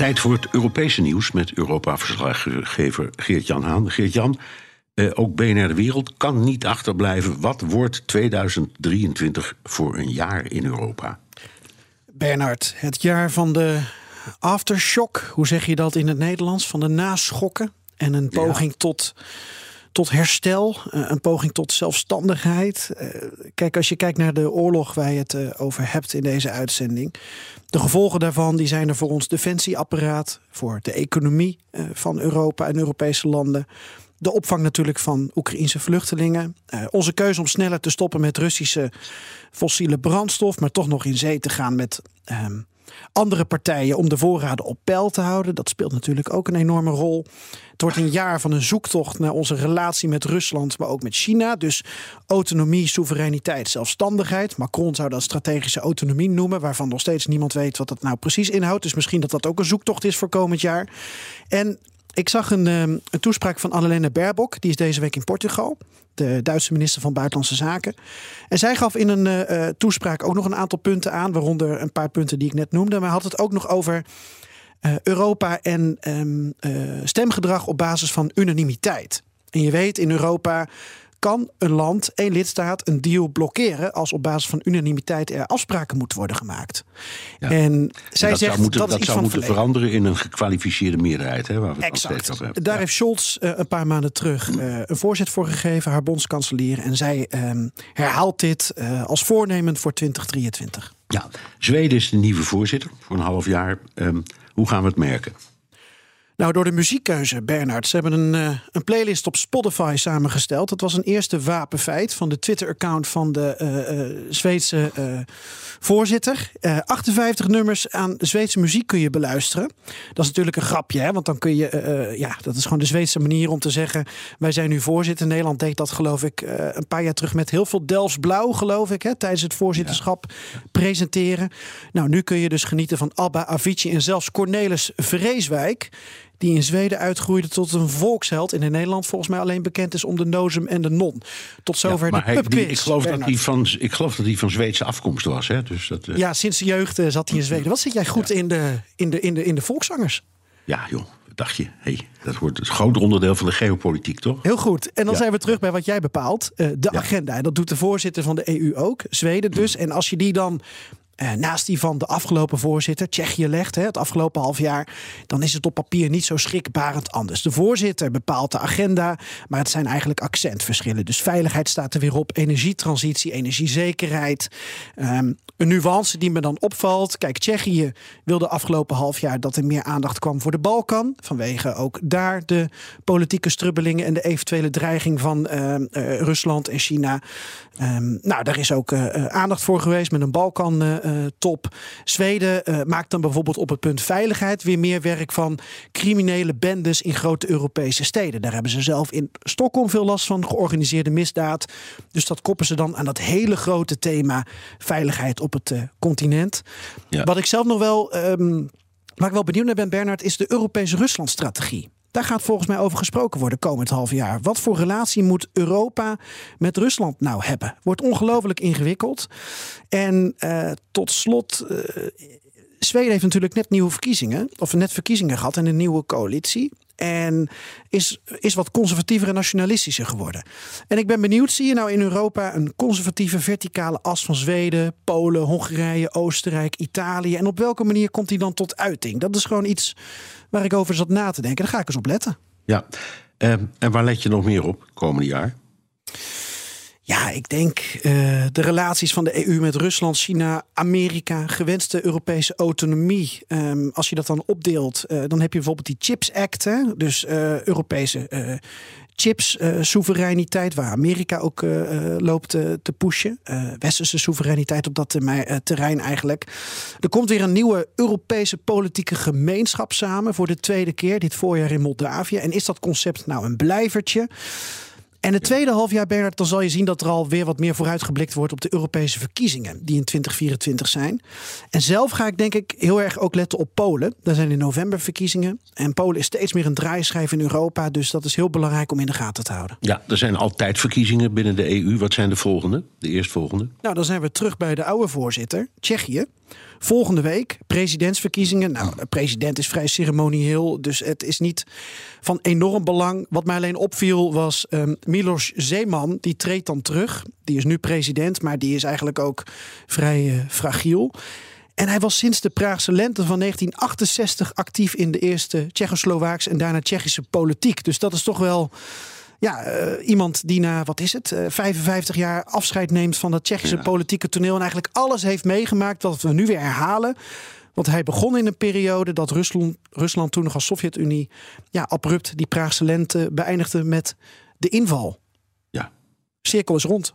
Tijd voor het Europese nieuws met Europa-verslaggever Geert-Jan Haan. Geert-Jan, eh, ook BNR De Wereld kan niet achterblijven. Wat wordt 2023 voor een jaar in Europa? Bernard, het jaar van de aftershock. Hoe zeg je dat in het Nederlands? Van de naschokken. En een poging tot tot herstel, eh, een poging tot zelfstandigheid. Eh, kijk, als je kijkt naar de oorlog waar je het eh, over hebt in deze uitzending. De gevolgen daarvan die zijn er voor ons defensieapparaat, voor de economie van Europa en Europese landen. De opvang natuurlijk van Oekraïnse vluchtelingen. onze keuze om sneller te stoppen met Russische fossiele brandstof, maar toch nog in zee te gaan met ehm, andere partijen om de voorraden op peil te houden. Dat speelt natuurlijk ook een enorme rol. Het wordt een jaar van een zoektocht naar onze relatie met Rusland, maar ook met China. Dus autonomie, soevereiniteit, zelfstandigheid. Macron zou dat strategische autonomie noemen, waarvan nog steeds niemand weet wat dat nou precies inhoudt. Dus misschien dat dat ook een zoektocht is voor komend jaar. En ik zag een, ehm, een toespraak van Annalena Baerbock, die is deze week in Portugal de Duitse minister van Buitenlandse Zaken. En zij gaf in een uh, toespraak ook nog een aantal punten aan, waaronder een paar punten die ik net noemde. Maar had het ook nog over uh, Europa en um, stemgedrag op basis van unanimiteit. En je weet, in Europa kan een land, één lidstaat, een deal blokkeren als op basis van unanimiteit er afspraken moeten worden gemaakt. En zij dat zegt zou moeten, dat, dat is iets zou van moeten veranderen in een gekwalificeerde meerderheid. Hè, waar we het steeds over hebben. Daar Ja. heeft Scholz eh, een paar maanden terug eh, een voorzet voor gegeven, haar bondskanselier. En zij ehm, herhaalt dit eh, als voornemen voor 2023. Ja, Zweden is de nieuwe voorzitter voor een half jaar. Ehm, hoe gaan we het merken? Nou, door de muziekkeuze, Bernard. Ze hebben een, eh, een playlist op Spotify samengesteld. Dat was een eerste wapenfeit van de Twitter-account van de eh, eh, Zweedse voorzitter. Eh, 58 nummers aan Zweedse muziek kun je beluisteren. Dat is natuurlijk een grapje, hè? want dan kun je... ja, dat is gewoon de Zweedse manier om te zeggen... wij zijn nu voorzitter. Nederland deed dat, geloof ik, een paar jaar terug... met heel veel Delfts Blauw, geloof ik, hè, tijdens het voorzitterschap presenteren. Nou, nu kun je dus genieten van Abba, Avicii en zelfs Cornelis Vreeswijk die in Zweden uitgroeide tot een volksheld. En in Nederland volgens mij alleen bekend is om de nozem en de non. Tot zover Ja, maar de pubquiz. ik, geloof dat hij van, ik geloof dat hij van Zweedse afkomst was. Hè? Dus dat, eh, ja. Ja, sinds de jeugd eh, zat hij in Zweden. Wat zit jij goed in, de, in, de, in, de, in de volkszangers? joh, wat dacht je? Hey, dat wordt een groot onderdeel van de geopolitiek, toch? Heel goed. En dan Ja. zijn we terug bij wat jij bepaalt. eh, de agenda. En dat doet de voorzitter van de EU ook. Zweden dus. En als je die dan naast die van de afgelopen voorzitter, Tsjechië legt, hè, het afgelopen half jaar, dan is het op papier niet zo schrikbarend anders. De voorzitter bepaalt de agenda, maar het zijn eigenlijk accentverschillen. Dus veiligheid staat er weer op, energietransitie, energiezekerheid. Ehm, een nuance die me dan opvalt. Kijk, Tsjechië wilde afgelopen half jaar dat er meer aandacht kwam voor de Balkan. Vanwege ook daar de politieke strubbelingen en de eventuele dreiging van ehm, eh, Rusland en China. Ehm, nou, daar is ook eh, eh, aandacht voor geweest met een Balkan-top. Zweden eh, maakt dan bijvoorbeeld op het punt veiligheid weer meer werk van criminele bendes in grote Europese steden. Daar hebben ze zelf in Stockholm veel last van, georganiseerde misdaad. Dus dat koppen ze dan aan dat hele grote thema veiligheid op het eh, continent. Ja. Wat ik zelf nog wel, ehm, waar ik wel benieuwd naar ben, Bernard, is de Europese Ruslandstrategie. Daar gaat volgens mij over gesproken worden komend half jaar. Wat voor relatie moet Europa met Rusland nou hebben? Wordt ongelooflijk ingewikkeld. En eh, tot slot, eh, Zweden heeft natuurlijk net nieuwe verkiezingen, of net verkiezingen gehad en een nieuwe coalitie. En is, is wat conservatiever en nationalistischer geworden. En ik ben benieuwd, zie je nou in Europa een conservatieve verticale as van Zweden, Polen, Hongarije, Oostenrijk, Italië? En op welke manier komt die dan tot uiting? Dat is gewoon iets waar ik over zat na te denken. Daar ga ik eens op letten. Ja. Ehm, en waar let je nog meer op komende jaar? Ja, ik denk uh, de relaties van de EU met Rusland, China, Amerika, gewenste Europese autonomie. Um, als je dat dan opdeelt, uh, dan heb je bijvoorbeeld die Chips Act, hè? dus uh, Europese chips soevereiniteit, waar Amerika ook loopt te pushen. westerse soevereiniteit op dat terrein eigenlijk. Er komt weer een nieuwe Europese politieke gemeenschap samen voor de tweede keer dit voorjaar in Moldavië. En is dat concept nou een blijvertje? En het tweede halfjaar, Bernard, dan zal je zien dat er alweer wat meer vooruitgeblikt wordt op de Europese verkiezingen die in 2024 zijn. En zelf ga ik denk ik heel erg ook letten op Polen. Daar zijn in november verkiezingen. En Polen is steeds meer een draaischijf in Europa. Dus dat is heel belangrijk om in de gaten te houden. Ja, er zijn altijd verkiezingen binnen de EU. Wat zijn de volgende? De eerstvolgende? Nou, dan zijn we terug bij de oude voorzitter, Tsjechië. Volgende week presidentsverkiezingen. Nou, de president is vrij ceremonieel, dus het is niet van enorm belang. Wat mij alleen opviel was um, Milos Zeeman, die treedt dan terug. Die is nu president, maar die is eigenlijk ook vrij uh, fragiel. En hij was sinds de Praagse lente van 1968 actief in de eerste Tsjechoslowaakse en daarna Tsjechische politiek. Dus dat is toch wel ja, uh, iemand die na, wat is het, uh, eh, 55 jaar afscheid neemt van het Tsjechische ja. politieke toneel. En eigenlijk alles heeft meegemaakt wat we nu weer herhalen. Want hij begon in een periode dat Rusland, Rusland toen nog als Sovjet-Unie ja, abrupt die Praagse lente beëindigde met de inval. Ja. Cirkel is rond.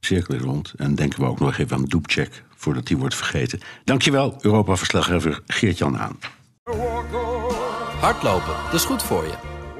Cirkel is rond. En denken we ook nog even aan Doepcheck voordat die wordt vergeten. Dankjewel, Europa-verslaggever Geert-Jan Haan. Hardlopen, dat is goed voor je.